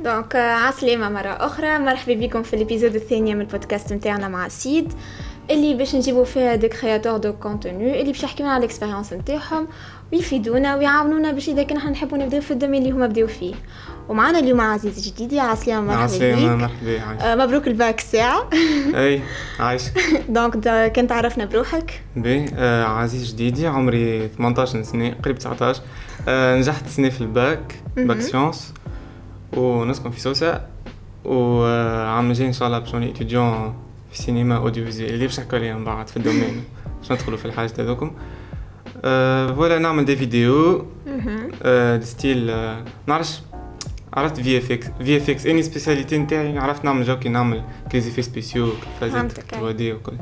donc عسلامة مرة أخرى. مرحبا بكم في ال épisode الثانية من البودكاست متاعنا مع سيد اللي باش نجيبو فيها des créateurs de contenu اللي باش يحكيونا على ال expérience نتاعهم ويفيدونا ويعاونونا باش إذا كنا نحبوا نبداو في ال domaine اللي هما بداو فيه. ومعنا اليوم عزيز جديدي عسلامة مرحبا عسلامة مرحبا آه مبروك الباك ساعة. أي عايش. donc كنت عرفنا بروحك. باهي آه عزيز جديدي عمري 18 سنة قريب 19 آه نجحت سنة في ال bac, bac sciences. ونسكن في سوسة وعام جاي إن شاء الله باش نولي étudiant في cinéma audiovisuel اللي باش نحكي عليها من بعد في ال domaine. باش ندخلوا في الحاجات هذوكم؟ أه voilà نعمل des vidéos. أه des styles أه نعرفش عرفت في اف إكس في اف إكس أني spécialité نتاعي عرفت نعمل جوكي نعمل كريزي spéciaux فازات 3D وكل.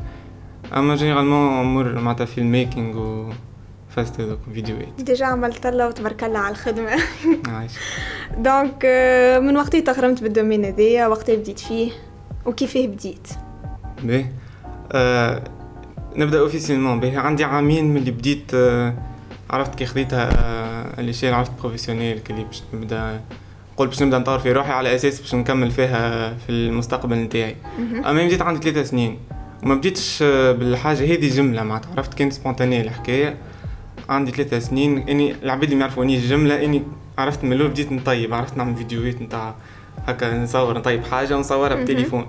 أما généralement امور معناتها filmmaking و فازت فيديوهات. déjà عملت الله وتبارك الله على الخدمة. عايش. donc من وقتي تغرمت بال domaine هذايا وقتي بديت فيه وكيفاه بديت؟ باهي آه نبدأ officiellement باهي عندي عامين من اللي بديت آه عرفت كي خديتها آه اللي شي عرفت professionnel كي باش نبدأ قلت باش نبدأ نطور في روحي على أساس باش نكمل فيها في المستقبل نتاعي. أما بديت عندي ثلاثة سنين. وما بديتش آه، بالحاجة هذه جملة معناتها عرفت؟ كانت سبونتانيه الحكاية. عندي ثلاثة سنين إني العباد اللي ما يعرفونيش جملة إني عرفت من الأول بديت نطيب عرفت نعمل فيديوهات نتاع هكا نصور نطيب حاجة ونصورها بالتليفون.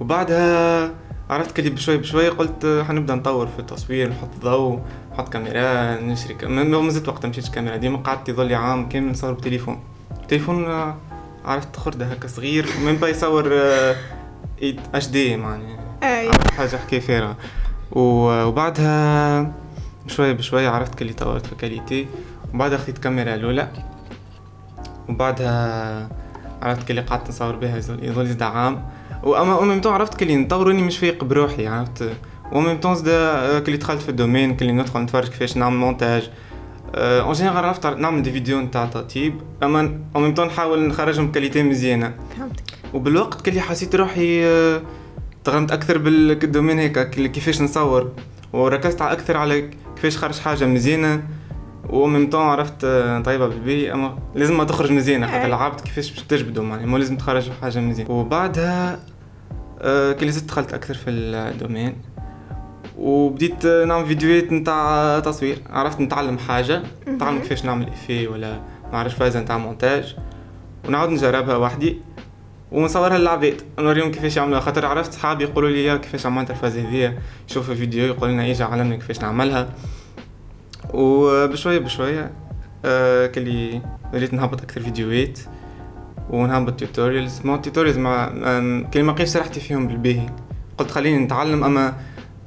وبعدها عرفت كلي بشوي بشوي قلت حنبدا نطور في التصوير نحط ضوء نحط كاميرا نشري كاميرا ما زلت وقتها مشيتش كاميرا ديما قعدت يظل عام كامل نصور بتليفون التليفون آه، عرفت خردة هكا صغير من با يصور اش دي معني. اي حاجة حكاية فارغة. وبعدها بشوية بشوية عرفت كلي طورت في كاليتي وبعدها خديت كاميرا الأولى وبعدها عرفت كلي قعدت نصور بها يظل زاد عام. وأما أو ميم عرفت كلي نطور إني مش فايق بروحي عرفت. و ميم طون زاد كلي دخلت في الدومين كلي ندخل نتفرج كيفاش نعمل مونتاج. en général عرفت نعمل des vidéos نتاع تطيب أما au même temps نحاول نخرجهم ب qualité مزيانة. فهمتك. وبالوقت كلي حسيت روحي آه، تغرمت أكثر بال domaine هيك كيفاش نصور. وركزت على أكثر على كيفاش خرج حاجة مزيانة و même temps عرفت آه، طيبة بالباهي أما لازم ما تخرج مزيانة خاطر العبد كيفاش باش تجبدوا معناها مو لازم تخرج حاجة مزيانة. وبعدها آه، كي زدت دخلت أكثر في ال domaine وبديت آه، نعمل فيديوهات نتاع تصوير. عرفت نتعلم حاجة نتعلم كيفاش نعمل effet ولا ما عرفش فازه نتاع مونتاج ونعاود نجربها وحدي. ونصورها للعباد نوريهم كيفاش يعملوها. خاطر عرفت صحابي يقولوا لي يا كيفاش عملت الفازه هذيا؟ يشوفوا فيديو يقول لنا أجي علمني كيفاش نعملها. وبشوية بشوية آه كلي وليت نهبط أكثر فيديوهات ونهبط tutorials ما tutorials ما كلي ما راحتي فيهم بالباهي. قلت خليني نتعلم أما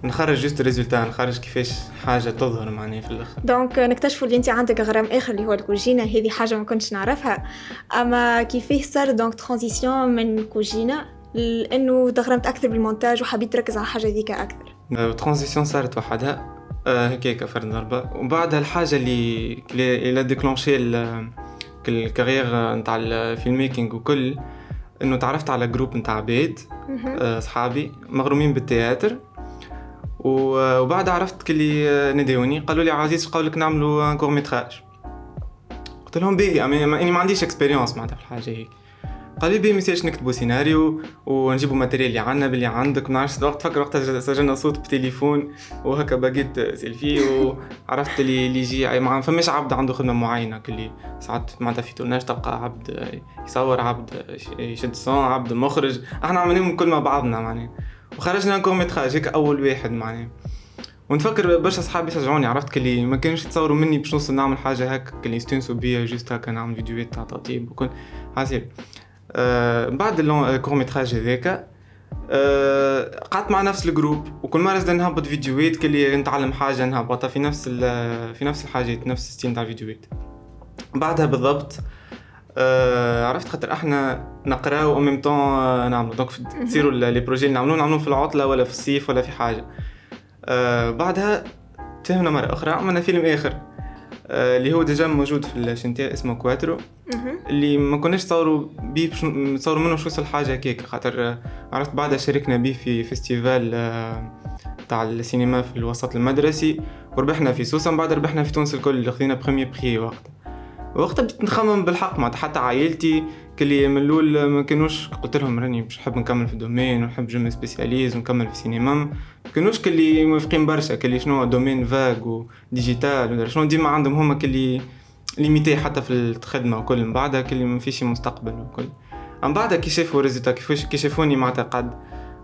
نخرج juste résultat نخرج كيفاش حاجة تظهر معناها في الآخر. donc نكتشفوا اللي انت عندك غرام آخر اللي هو الكوجينة هذه حاجة ما كنتش نعرفها. أما كيفاه صار donc transition من كوجينه لأنه تغرمت أكثر بالمونتاج وحبيت تركز على الحاجة ذيك أكثر. transition صارت وحدها. آه، هكاك فرد ضربة وبعدها الحاجة اللي اللي déclenché ال carrière نتاع ال filmmaking وكل إنه تعرفت على groupe نتاع عباد آه، صحابي مغرومين بال théâtre. وبعد عرفت كلي نداوني قالوا لي عزيز قولك نعملوا court-métrage. قلت لهم باهي اني ما عنديش expérience معناتها في الحاجة هيك. قال لي باهي ميسالش نكتبوا سيناريو ونجيبوا matériel اللي عندنا باللي عندك. ما نعرفش وقت فكر وقتها سجلنا صوت بتليفون وهكا baguette selfie وعرفت اللي اللي يجي ما فماش عبد عنده خدمة معينة كلي. ساعات معناتها في tournage تلقى عبد يصور عبد يشد son عبد مخرج. إحنا عاملين كل مع بعضنا معناها. وخرجنا court métrage هيك أول واحد معناها ونفكر برشا صحابي شجعوني عرفت كلي ما كانوش يتصوروا مني باش نوصل نعمل حاجة هكا كلي يستنسوا بيا juste هكا نعمل فيديوهات تاع تطيب وكل. حاسب آه بعد ال court métrage هذاك آه قعدت مع نفس ال groupe وكل مرة زدنا نهبط فيديوهات كلي نتعلم حاجة نهبطها في نفس في نفس الحاجات نفس ال chaîne تاع الفيديوهات بعدها بالضبط آه عرفت خاطر إحنا نقراو au même temps نعملو. donc تصيروا les projets اللي نعملو نعملو في العطلة ولا في الصيف ولا في حاجة. آه بعدها تفهمنا مرة أخرى عملنا فيلم آخر آه، اللي هو déjà موجود في ال chaîne اسمه كواترو اللي ما كناش نصوروا بيه باش نصوروا منه شو الحاجة هكاك. خاطر آه، عرفت بعدها شاركنا بيه في festival آه، تاع السينما في الوسط المدرسي وربحنا في سوسه من بعد ربحنا في تونس الكل اللي خذينا premier prix وقتها. وقتها بديت نخمم بالحق معناتها حتى عائلتي كلي من الأول ما كانوش قلت لهم راني باش نحب نكمل في ال domaine ونحب je spécialise ونكمل في السينما. ما كانوش كلي موافقين برشا كلي شنو domaine vague و digital ولا شنو. ديما عندهم هما كلي limité حتى في الخدمة وكل من بعدها كلي ما فيش مستقبل وكل. من بعدها كي شافوا résultat كيفاش كي شافوني معناتها قاعد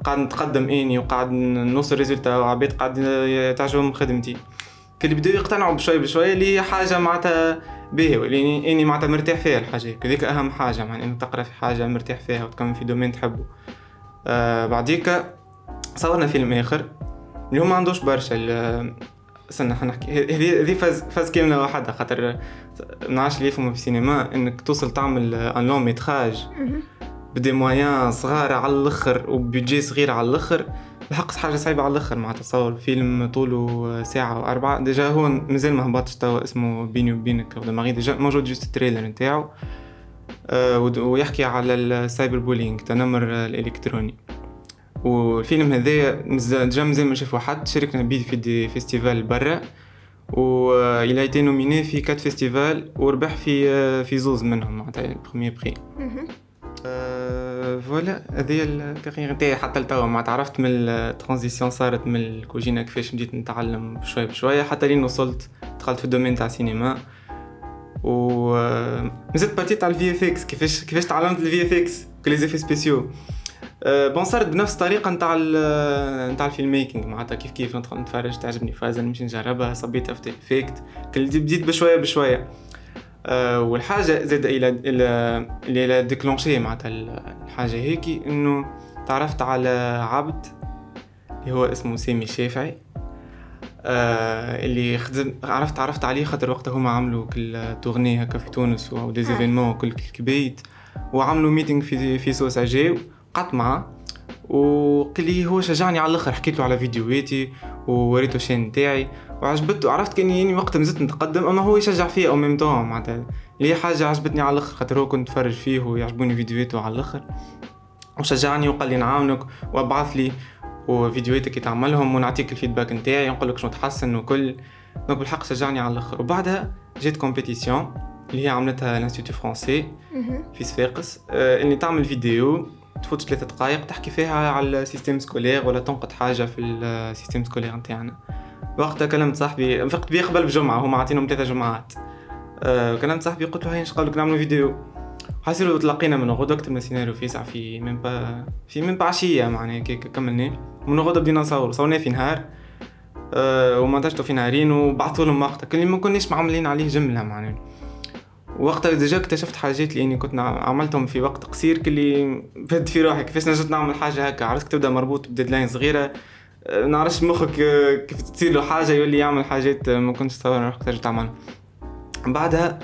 قاعد نتقدم إني وقاعد نوصل résultat وعباد قاعد تعجبهم خدمتي. كلي بداو يقتنعوا بشوي بشوي اللي حاجة معناتها باهي لاني إني معناتها مرتاح فيها الحاجة هذيك أهم حاجة معناتها انك تقرأ في حاجة مرتاح فيها وتكمل في domaine تحبه. آه بعديك صورنا فيلم آخر. اللي هو ما عندوش برشا استنى نحكي. هذه هذه فاز فاز كاملة واحدة خاطر ما نعرفش اللي يفهموا في السينما. إنك توصل تعمل un long métrage ب des moyens صغار على الأخر وبيجي صغير على الأخر. الحق حاجة صعيبة على الآخر مع تصور فيلم طوله ساعة وأربعة. déjà هو مازال ما هبطش توا اسمه بيني وبينك دو ماري déjà موجود juste ال trailer نتاعو. أه ويحكي على ال cyberbullying التنمر الإلكتروني. والفيلم هذايا déjà مازال ما شافو حد. شاركنا بيه في des festivals برا. و il a été nominé في quatre festivals وربح في في زوز منهم معناتها premier prix voilà هذه ال carrière نتاعي حتى لتوا. ما تعرفت من ال transition صارت من الكوجينه كيفاش بديت نتعلم شوية بشوية. حتى لين وصلت دخلت في ال domaine تاع السينما. و مازلت بارتيت على ال VFX كيفاش كيفاش تعلمت ال VFX كلي les effets spéciaux bon صارت بنفس الطريقة نتاع نتاع ال filmmaking معناتها كيف كيف ندخل نتفرج تعجبني. فازا نمشي نجربها صبيت After Effects بديت بشوية بشوية. والحاجة زاد il a il a il a déclenché معناتها الحاجة هيك إنه تعرفت على عبد اللي هو اسمه سامي الشافعي آه اللي خدم عرفت عرفت عليه خاطر وقتها هما عملوا كل tournée هكا في تونس و des événements كل كبيت وعملوا meeting في في سوسه جاو قعدت معاه وقال لي هو شجعني على الآخر حكيت له على فيديوهاتي ووريته ال chaîne تاعي وعجبته. عرفت كاني يعني وقتها مازلت نتقدم أما هو يشجع فيا au même temps معناتها. اللي حاجة عجبتني على الآخر خاطر هو كنت نتفرج فيه ويعجبوني فيديوهاته على الآخر. وشجعني وقال لي نعاونك وابعث لي وفيديوهاتك كي تعملهم ونعطيك ال feedback نتاعي ونقول لك شنو تحسن وكل. donc بالحق شجعني على الآخر. وبعدها جيت compétition اللي هي عملتها ال Institut français في صفاقس. آه إني تعمل فيديو تفوت ثلاثة دقائق تحكي فيها على ال système scolaire ولا تنقد حاجة في ال système scolaire نتاعنا. وقتها كلمت صاحبي فقت بيه قبل بجمعة هما عاطينهم ثلاثة جمعات. أه كلمت صاحبي قلت له هاي قالوا نعملوا فيديو. حاسيلو تلاقينا من غدا كتبنا سيناريو في ساعة في من با في من بعشية معناها كيك كملنا من غدا بدينا نصور صورناه في نهار. أه ومونتاجته في نهارين وبعثوا لهم وقتها. كل ما كناش معملين عليه جملة معناها. وقتها déjà اكتشفت حاجات اللي كنت عملتهم في وقت قصير كلي بهد في روحي كيفاش نجد نعمل حاجة هكا؟ عرفت تبدأ مربوط ب deadline صغيرة؟ نعرفش مخك أه، كيف تصير له حاجة يولي يعمل حاجات ما كنتش تصور روحك ترجع تعملها بعدها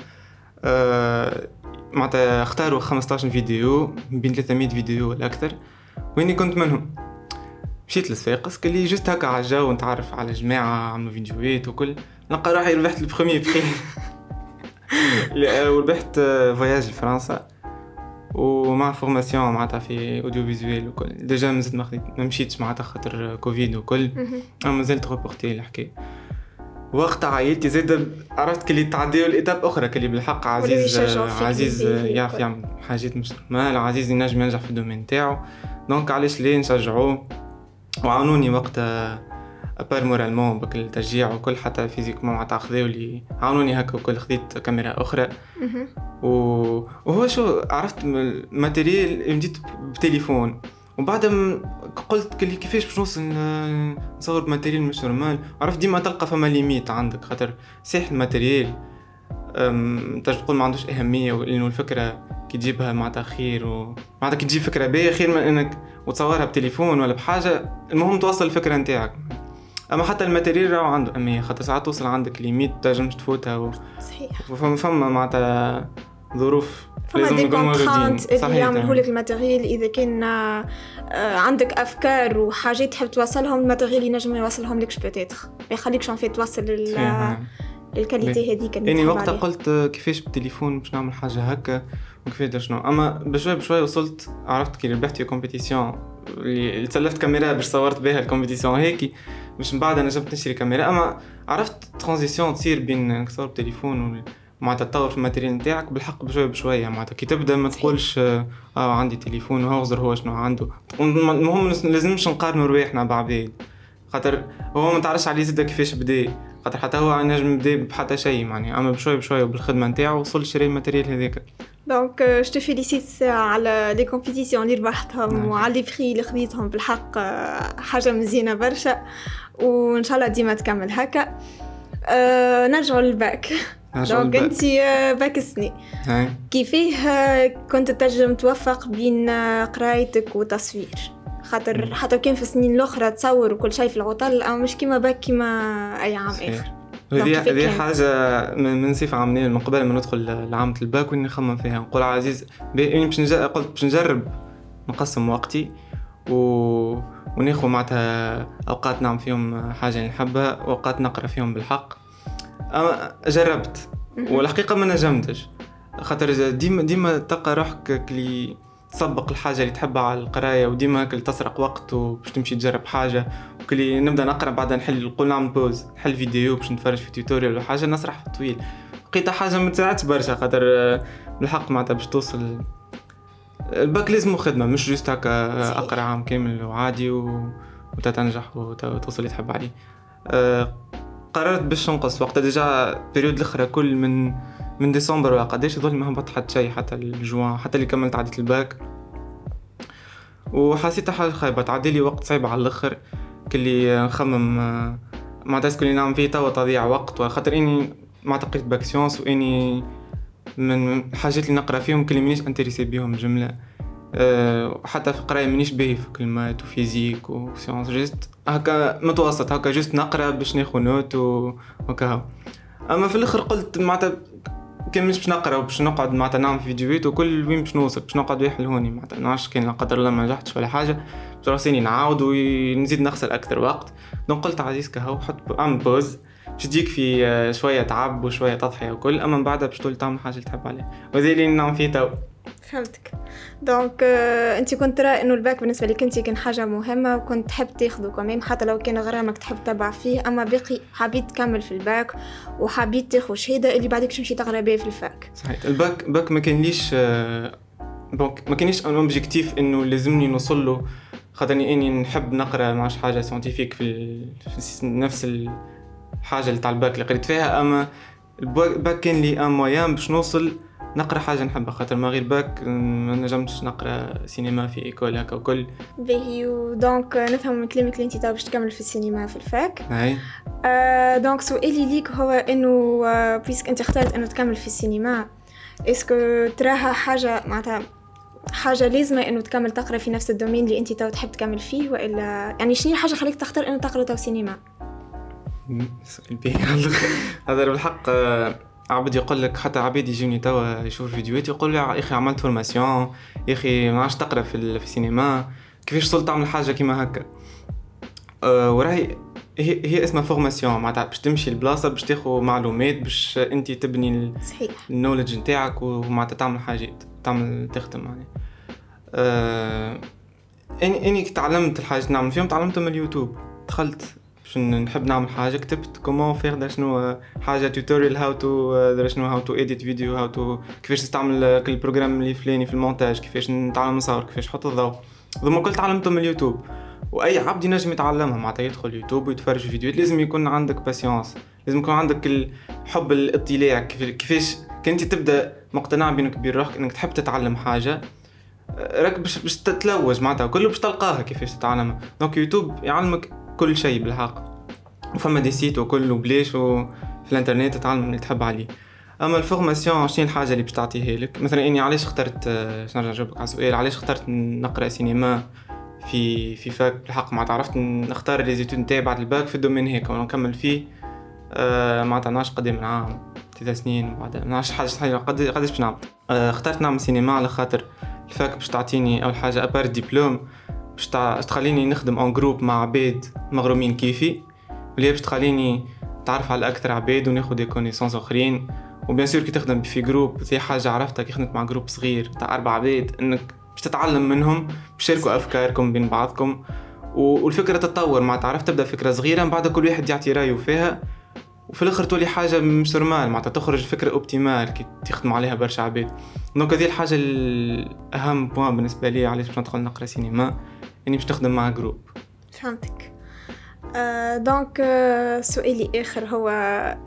أه معناتها اختاروا 15 فيديو بين 300 فيديو ولا أكثر. واني كنت منهم. مشيت لصفاقس قال لي juste هكا على الجو نتعرف على جماعة عملوا فيديوهات وكل. نلقى روحي ربحت ال premier prix وربحت voyage لفرنسا. ومع formation معناتها في audiovisuel وكل déjà مازلت ما ما مشيتش معناتها خاطر كوفيد وكل اما مازلت reportée الحكاية. وقت عائلتي زاد عرفت كلي تعديو ال étape أخرى كلي بالحق عزيز عزيز يعرف يعمل حاجات مش mal عزيز ينجم ينجح في ال domaine تاعو. donc علاش ليه نشجعوه؟ وعاونوني وقتها à part moralement بك التشجيع وكل حتى physiquement معناتها خذاو لي عاونوني هكا وكل خذيت كاميرا أخرى. و... وهو شو عرفت ال matériel بديت بتليفون. وبعد قلت كلي كيفاش باش نوصل نصور ب matériel مش normal؟ عرفت ديما تلقى فما limite عندك خاطر صحيح ال matériel تقدر تقول ما عندوش أهمية لأنه الفكرة كي تجيبها معناتها خير و معناتها كي تجيب فكرة باهية خير من إنك وتصورها بتليفون ولا بحاجة المهم توصل الفكرة نتاعك. أما حتى ال matériel راهو عنده اهميه خاطر ساعات توصل عندك limite تنجمش تفوتها و... صحيح. فما فما معناتها ظروف فما des contraintes اللي يعملوا لك ال matériel إذا كان آه، عندك أفكار وحاجات تحب توصلهم ال matériel ينجم يوصلهم لكش peut-être ما يخليكش في توصل ال qualité هذيك يعني وقتها قلت كيفاش بالتليفون باش نعمل حاجة هكا وكيفاش شنو أما بشوي بشوي وصلت عرفت كي ربحت في compétition اللي تسلفت كاميرا باش صورت بها ال compétition هيك مش من بعد أنا جبت نشري كاميرا أما عرفت transition تصير بين نصور بتليفون معناتها تطور في ال matériel نتاعك بالحق بشوية بشوية. معناتها كي تبدأ ما تقولش آه عندي تليفون وهغزر هو شنو عنده. المهم لازمش نقارنوا رواحنا بعباد خاطر هو ما تعرفش عليه زاد كيفاش بدا خاطر حتى هو نجم بدا بحتى شيء معني أما بشوي بشوي وبالخدمة نتاعو وصل شري ال matériel هذاك. donc je te félicite على les compétitions اللي ربحتهم وعلى les prix اللي خذيتهم بالحق حاجة مزيانة برشا. وإن شاء الله ديما تكمل هكا. أه نرجعوا لل bac. donc انت bac sciences كيفاه كنت تنجم توفق بين قرايتك وتصوير؟ خاطر حتى كان في السنين الأخرى تصور وكل شيء في العطل أو مش كيما باك كيما أي عام آخر. هذه حاجة من صفة عامة من قبل ما ندخل لعامة الباك وإني نخمم فيها. نقول عزيز باش قلت باش نجرب نقسم وقتي و... وناخذ معناتها أوقات نعمل فيهم حاجة نحبها واوقات نقرأ فيهم بالحق. أما جربت والحقيقة ما نجمتش. خاطر ديما ديما تلقى روحك كلي تسبق الحاجة اللي تحبها على القراية وديما كل تسرق وقت وباش تمشي تجرب حاجة وكلي نبدأ نقرأ بعدها نحل نقول نعمل pause نحل فيديو باش نتفرج في tutoriel ولا حاجة نسرح في طويل. لقيتها حاجة ما تساعدش برشا خاطر بالحق معناتها باش توصل الباك لازم خدمة مش juste هكا اقرا عام كامل وعادي و... وتتنجح وتوصل اللي تحب عليه أه قررت باش نقص وقتها déjà période الأخرى كل من من ديسمبر قداش يظل ما هبط حتى شيء حتى الجوان حتى اللي كملت عديت الباك. وحسيت حاجة خايبة تعدي لي وقت صعيب على الأخر. كلي نخمم مع تاسك اللي نعمل فيه توا تضيع وقت خاطر إني ما تقيت bac sciences وإني من الحاجات اللي نقرأ فيهم كلي مانيش intéressé بيهم جملة. أه حتى في القراية مانيش باهي في كلمات و physique و sciences juste هكا متوسط هكا juste نقرأ باش ناخذ note وهكا أما في الآخر قلت معناتها كان مش باش نقرأ وباش نقعد معناتها نعمل فيديوهات وكل وين باش نوصل باش نقعد واحد هوني معناتها. نعرفش كان لا قدر الله ما نجحتش ولا حاجة. باش راسيني نعاود ونزيد نخسر أكثر وقت. donc قلت عزيز كهو حط اعمل pause. باش تجيك في آه، شوية تعب وشوية تضحية وكل أما من بعدها باش تولي تعمل حاجة اللي تحب عليها. وهذا اللي نعمل فيه تو. فهمتك. donc euh, أنت كنت ترى إنه الباك بالنسبة لك أنت كان حاجة مهمة وكنت تحب تاخذه كمان حتى لو كان غرامك تحب تتبع فيه أما باقي حبيت تكمل في الباك وحبيت تاخذ شهاده اللي بعدك تمشي تقرا بها في ال fac. صحيح. ال bac bac ما كانليش donc آه، ما كانيش un objectif إنه لازمني نوصل له خاطرني إني نحب نقرأ ماش حاجة scientifique في, في نفس الحاجة اللي تاع الباك اللي قريت فيها أما الباك كان لي un moyen باش نوصل نقرا حاجة نحبها خاطر ما غير باك ما نجمتش نقرا سينما في école هكا وكل. باهي donc نفهم من كلامك اللي انت باش تكمل في السينما في ال fac. أي. آه donc سؤالي ليك هو إنه آه puisque انت اخترت أنه تكمل في السينما est-ce que تراها حاجة معناتها حاجة لازمة إنه تكمل تقرأ في نفس ال domaine اللي انت تو تحب تكمل فيه وإلا يعني شنو حاجة خليك تختار إنه تقرأ تو سينما؟ هذا بالحق عبد يقول لك حتى عباد يجوني توا يشوف فيديوهات يقول لي يا أخي عملت formation يا أخي ما عادش تقرأ في, السينما كيفاش وصلت تعمل حاجة كيما هكا؟ أه وراهي هي, هي اسمها formation معناتها باش تمشي لبلاصة باش تاخذ معلومات باش انت تبني صحيح. ال knowledge نتاعك ومعناتها تعمل حاجات تعمل تخدم يعني. أه اني أني تعلمت الحاجات نعمل فيهم تعلمتهم من اليوتيوب دخلت باش نحب نعمل حاجة كتبت comment faire دار شنو حاجة tutoriel how to شنو how to edit فيديو how to كيفاش تستعمل كل programme اللي فلاني في المونتاج كيفاش نتعلم نصور كيفاش نحط الضوء. ثم كل تعلمتهم من اليوتيوب. وأي عبد ينجم يتعلمها معناتها يدخل يوتيوب ويتفرج في فيديوهات. لازم يكون عندك patience لازم يكون عندك الحب الاطلاع. كيفاش كنت تبدأ مقتنع بينك وبين روحك إنك تحب تتعلم حاجة راك باش باش تتلوج معناتها. كله باش تلقاها كيفاش تتعلمها. donc يوتيوب يعلمك كل شيء بالحق. وفما des sites وكل وبلاش وفي الانترنت تتعلم اللي تحب عليه. أما ال formation شنو الحاجة اللي باش تعطيها لك. مثلا إني علاش اخترت باش نرجع نجاوبك على السؤال علاش اخترت نقرأ سينما في في fac؟ بالحق ما عرفت نختار les études نتاعي بعد الباك في ال domaine هيك. ونكمل فيه آه ما نعرفش قدام من عام ثلاث سنين وبعد ما نعرفش حاجة قداش باش نعمل؟ آه اخترت نعمل سينما على خاطر ال fac باش تعطيني أول حاجة à part diplôme. باش تخليني نخدم en groupe مع عباد مغرومين كيفي واللي باش تخليني نتعرف على أكثر عباد وناخذ des connaissances أخرين. و bien sûr كي تخدم في groupe زي حاجة عرفتها كي خدمت مع groupe صغير تاع أربع عباد إنك باش تتعلم منهم تشاركوا أفكاركم بين بعضكم. والفكرة تتطور مع تعرف تبدأ فكرة صغيرة من بعد كل واحد يعطي رأيه فيها. وفي الآخر تولي حاجة مش normale معناتها تخرج فكرة optimale كي تخدم عليها برشا عباد. donc هذه الحاجة الاهم point بالنسبة لي علاش باش ندخل نقرأ cinéma إني باش نخدم مع groupe فهمتك. آه donc آه سؤالي آخر هو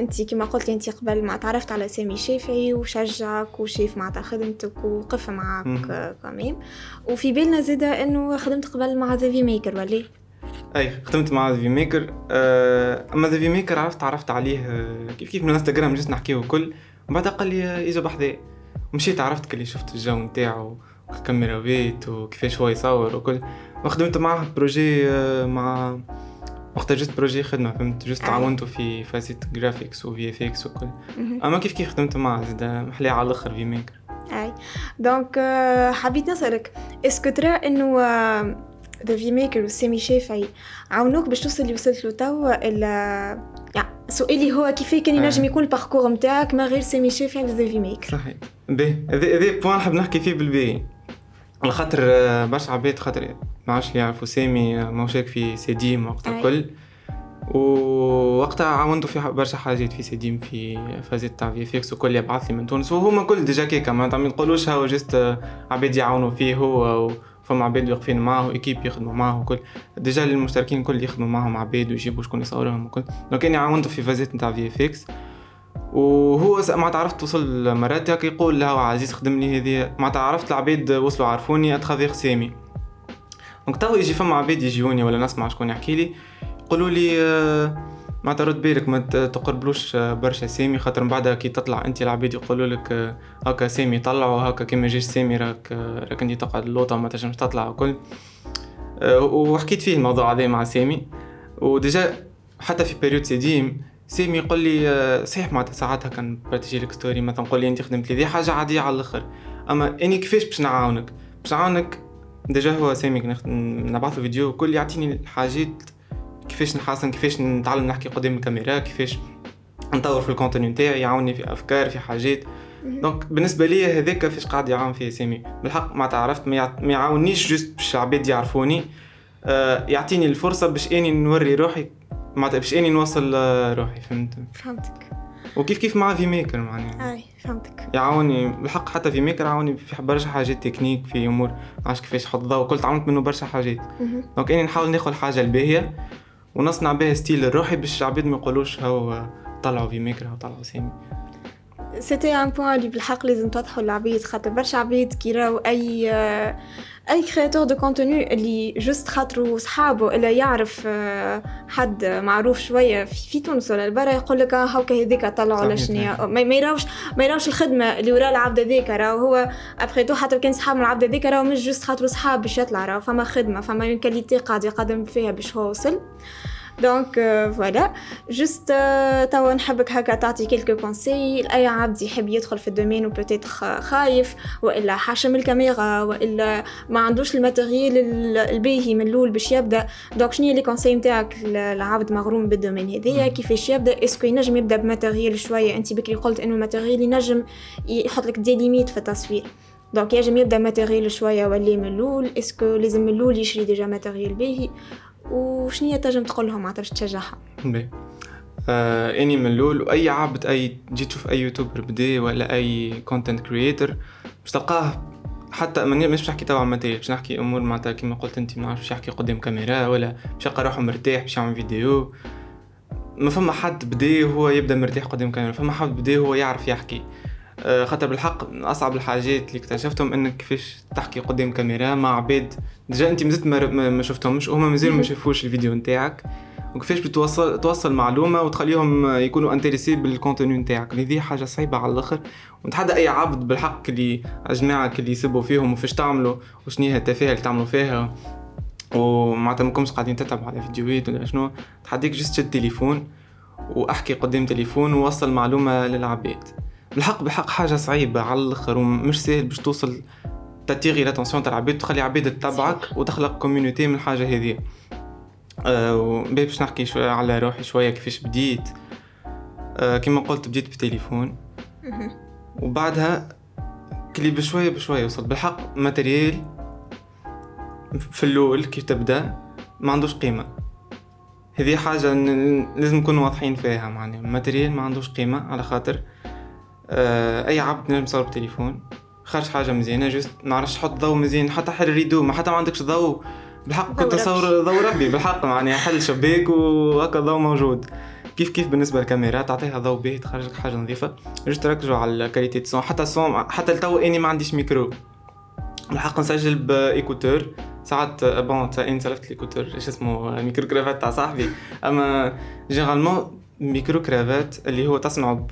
أنت كما قلتي أنت قبل ما تعرفت على سامي شافعي وشجعك وشاف معناتها خدمتك وقف معك آه كمان وفي بالنا زاده إنه خدمت قبل مع The V Maker ولا؟ أي خدمت مع The V Maker آه أما The V Maker عرفت عرفت عليه آه كيف كيف من انستغرام جيت نحكيه وكل وبعد قال لي اجا بحذايا مشيت عرفت كلي شفت الجو نتاعو الكاميرات وكيفاش هو يصور وكل. وخدمت معاه projet آه مع وقتها juste projet خدمة فهمت؟ juste تعاونتو في فازة graphics و VFX وكل. أما كيف كيف خدمت معاه؟ زاد محلاه على الآخر V Maker أي. donc حبيت نسألك est-ce que ترى إنه The V Maker وسامي شافعي عاونوك باش توصل اللي وصلت له توا؟ إلا يعني سؤالي هو كيف كان ينجم يكون ال parcours نتاعك ما غير سامي شافعي و The V Maker صحيح. باهي هذا point نحب نحكي فيه بالباهي. على خاطر برشا عباد خاطر ما عادش يعرفوا سامي ما هوش في سيديم وقتها الكل. ووقتها عاونته في برشا حاجات في سيديم في فازيت تاع VFX وكل يبعث لي من تونس. وهما كل déjà كيكا ما نقولوش هو juste عباد يعاونوا فيه هو فما عباد واقفين معاه équipe يخدموا معاه وكل. déjà المشتركين الكل يخدموا معاهم عباد ويجيبوا شكون يصورهم وكل. donc أنا عاونته في فازيت نتاع VFX وهو ما تعرفت وصل مرات هكا يقول له عزيز خدم لي هذه. ما تعرفت العباد وصلوا عرفوني à travers سامي donc تو يجي فما عباد يجيوني ولا نسمع شكون يحكي لي يقولوا لي آه، ما ترد بالك ما تقربلوش آه، برشا سامي خاطر من بعدها كي تطلع أنت العباد يقولوا لك آه، هكا سامي طلعوا هكا كي ما جيش سامي راك راك انت تقعد اللوطة وما تنجمش تطلع وكل وحكيت فيه الموضوع هذا مع سامي. و déjà حتى في période سيديم سامي يقول لي صحيح معناتها ساعات هكا نpartagي لك story مثلا نقول لي أنت خدمت لي دي حاجة عادية على الأخر. أما إني كيفاش باش نعاونك؟ باش نعاونك déjà هو سامي نبعث له فيديو وكل يعطيني الحاجات كيفاش نحسن كيفاش نتعلم نحكي قدام الكاميرا كيفاش نطور في ال contenu نتاعي يعاوني في أفكار في حاجات. donc بالنسبة لي هذاك فاش قاعد يعاون فيه سامي بالحق ما تعرفت ما يعاونيش juste باش عباد يعرفوني. آه يعطيني الفرصة باش إني نوري روحي معناتها باش إني نوصل روحي فهمت؟ فهمتك. وكيف كيف مع V Maker معناها أي فهمتك. يعاوني بالحق حتى V Maker عاوني في برشا حاجات تكنيك في أمور عاش كيفاش حط ضوء وكل تعلمت منه برشا حاجات. donc إني نحاول ناخذ الحاجة الباهية ونصنع بها style لروحي باش العباد ما يقولوش هو طلعوا V Maker أو طلعوا سامي. c'était un point اللي بالحق لازم توضحوا للعبيد خاطر برشا عبيد كي راو اي اي créateur de contenu اللي juste خاطرو صحابه الا يعرف حد معروف شوية في تونس ولا برا يقول لك هاكا هذيك طلعوا ولا شنو ما يراوش ما يراوش الخدمه اللي ورا العبد هذاك راهو هو après tout حتى كان صحاب العبد هذاك راهو مش juste خاطرو صحاب باش يطلع راهو فما خدمه فما une qualité قاعد يقدم فيها باش هو وصل donc voilà juste توا نحبك هكا تعطي quelques conseils لاي عبد يحب يدخل في ال domaine و peut-être خايف والا حاشم الكاميرا والا ما عندوش ال matériel الباهي من الأول باش يبدا donc شنو les conseils نتاعك العبد مغروم بال domaine هذايا كيفاش يبدا est-ce que ينجم يبدا ب matériel شوية انت بكري قلت انه matériel ينجم يحط لك des limites في التصوير donc ينجم يبدا matériel شوية ولا من الأول est-ce que لازم من الأول يشري déjà matériel باهي وشنو تنجم تقول لهم باش تشجعها؟ آه إني من الأول وأي عبد أي جيت تشوف أي YouTuber بدا ولا أي content creator باش تلقاه حتى مش نحكي تبع matériel باش نحكي أمور معناتها كيما قلت أنت ما نعرفش يحكي قدام كاميرا ولا باش يلقى روحه مرتاح باش يعمل فيديو. ما فما حد بدا وهو يبدأ مرتاح قدام كاميرا فما حد بدا وهو يعرف يحكي. خاطر بالحق من أصعب الحاجات اللي اكتشفتهم إنك كيفاش تحكي قدام كاميرا مع عباد. déjà أنت مازلت ما, ما شفتهمش وهما مازالوا ما شافوش الفيديو نتاعك. وكيفاش بتوصل توصل معلومة وتخليهم يكونوا intéressés بال contenu نتاعك. هذه حاجة صعيبة على الآخر. ونتحدى أي عبد بالحق اللي جماعة اللي يسبوا فيهم وفاش تعملوا وشنو هي التفاهه اللي تعملوا فيها. ومعناتها ماكمش قاعدين تتعبوا على فيديوهات ولا شنو. تحديك juste شد تليفون وأحكي قدام تليفون ووصل معلومة للعباد. بالحق بالحق حاجة صعيبة على الآخر ومش سهل باش توصل تattirي l'attention تاع العباد تخلي عباد تتبعك وتخلق community من الحاجة هذه أه باش نحكي شوية على روحي شوية كيفاش بديت. أه كما قلت بديت بتليفون. وبعدها كلي بشوية بشوية وصل. بالحق matériel في الأول كيف تبدأ؟ ما عندوش قيمة. هذه حاجة لازم نكونوا واضحين فيها معناها. ال matériel ما عندوش قيمة على خاطر أي عبد نجم يصور بتليفون خرج حاجة مزيانة juste نعرفش حط ضوء مزيان حتى حل ال rideau ما حتى ما عندكش ضوء بالحق كنت تصور ضوء ربي بالحق معناها حل شباك وهكا ضوء موجود. كيف كيف بالنسبة للكاميرا؟ تعطيها ضوء باهي تخرج لك حاجة نظيفة. juste تركزوا على ال qualité ال son حتى ال son حتى لتو إني ما عنديش ميكرو بالحق نسجل ب écouteurs. ساعات bon اني سلفت ال écouteurs إيش اسمه micro-cravate تاع صاحبي. أما généralement micro cravate اللي هو تصنعه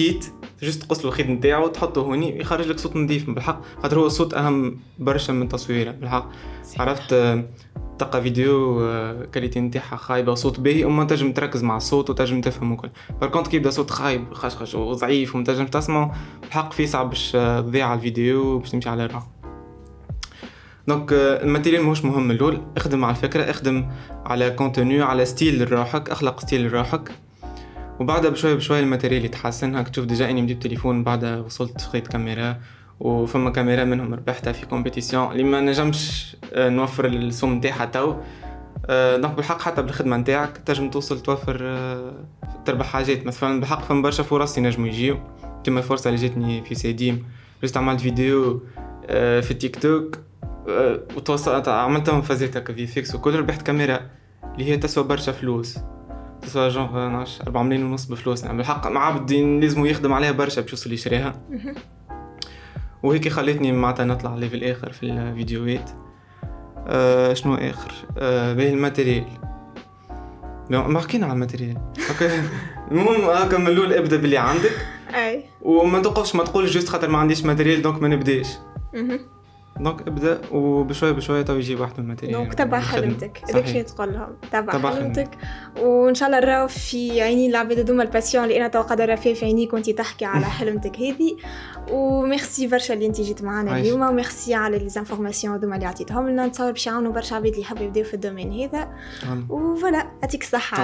kit juste تقص الخيط نتاعو تحطه هوني يخرج لك صوت نظيف. بالحق خاطر هو الصوت أهم برشا من التصويره بالحق عرفت تلقى فيديو qualité نتاعها خايبة وصوت باهي وما تنجم تركز مع الصوت وتنجم تفهم وكل par contre كي يبدا صوت خايب خشخش وضعيف وما تنجم تسمعه بالحق في صعب باش تضيع على الفيديو باش تمشي على الراحه donc ال matériel ماهوش مهم. الأول اخدم على الفكرة اخدم على contenu على style لروحك أخلق style لروحك. وبعدها بشوي بشوي ال matériel يتحسن هاك تشوف déjà آني بادي بتليفون بعدها وصلت خذيت كاميرا وفما كاميرا منهم ربحتها في compétition اللي ما نجمش آه، نوفر السوم نتاعها تو. آه، donc بالحق حتى بالخدمة نتاعك تنجم توصل توفر آه، تربح حاجات. مثلا بالحق فما برشا فرص ينجموا يجيو. كما الفرصة اللي جاتني في سيديم juste عملت فيديو في التيك توك وتوصلت عملتهم فازات هكا VFX. وكل ربحت كاميرا اللي هي تسوى برشا فلوس. تسوى جونغ نعرفش 4 ملايين ونص بفلوس يعني بالحق مع عبد لازم يخدم عليها برشا باش يوصل يشريها. وهيك خلتني معناتها نطلع level آخر في الفيديوهات. آه شنو آخر؟ آه باهي ال matériel ما حكينا على ال matériel OK. المهم هكا من الأول ابدأ باللي عندك. أي. وما توقفش ما تقولش juste خاطر ما عنديش matériel donc ما نبداش. donc ابدأ وبشوي بشوي تو يجي واحد من ال matériel. donc تبع حلمتك هذاك شيء تقول لهم. تبع حلمتك وإن شاء الله نراو في عيني العباد هذوما ال passion اللي أنا تو قادرة فيه في عينيك وأنت تحكي على حلمتك هذه وميرسي برشا اللي أنت جيت معنا اليوم. وميرسي على les informations هذوما اللي عطيتهم لنا. نتصور باش يعاونوا برشا عباد اللي يحبوا يبداو في ال domaine هذا. و voilà يعطيك الصحة.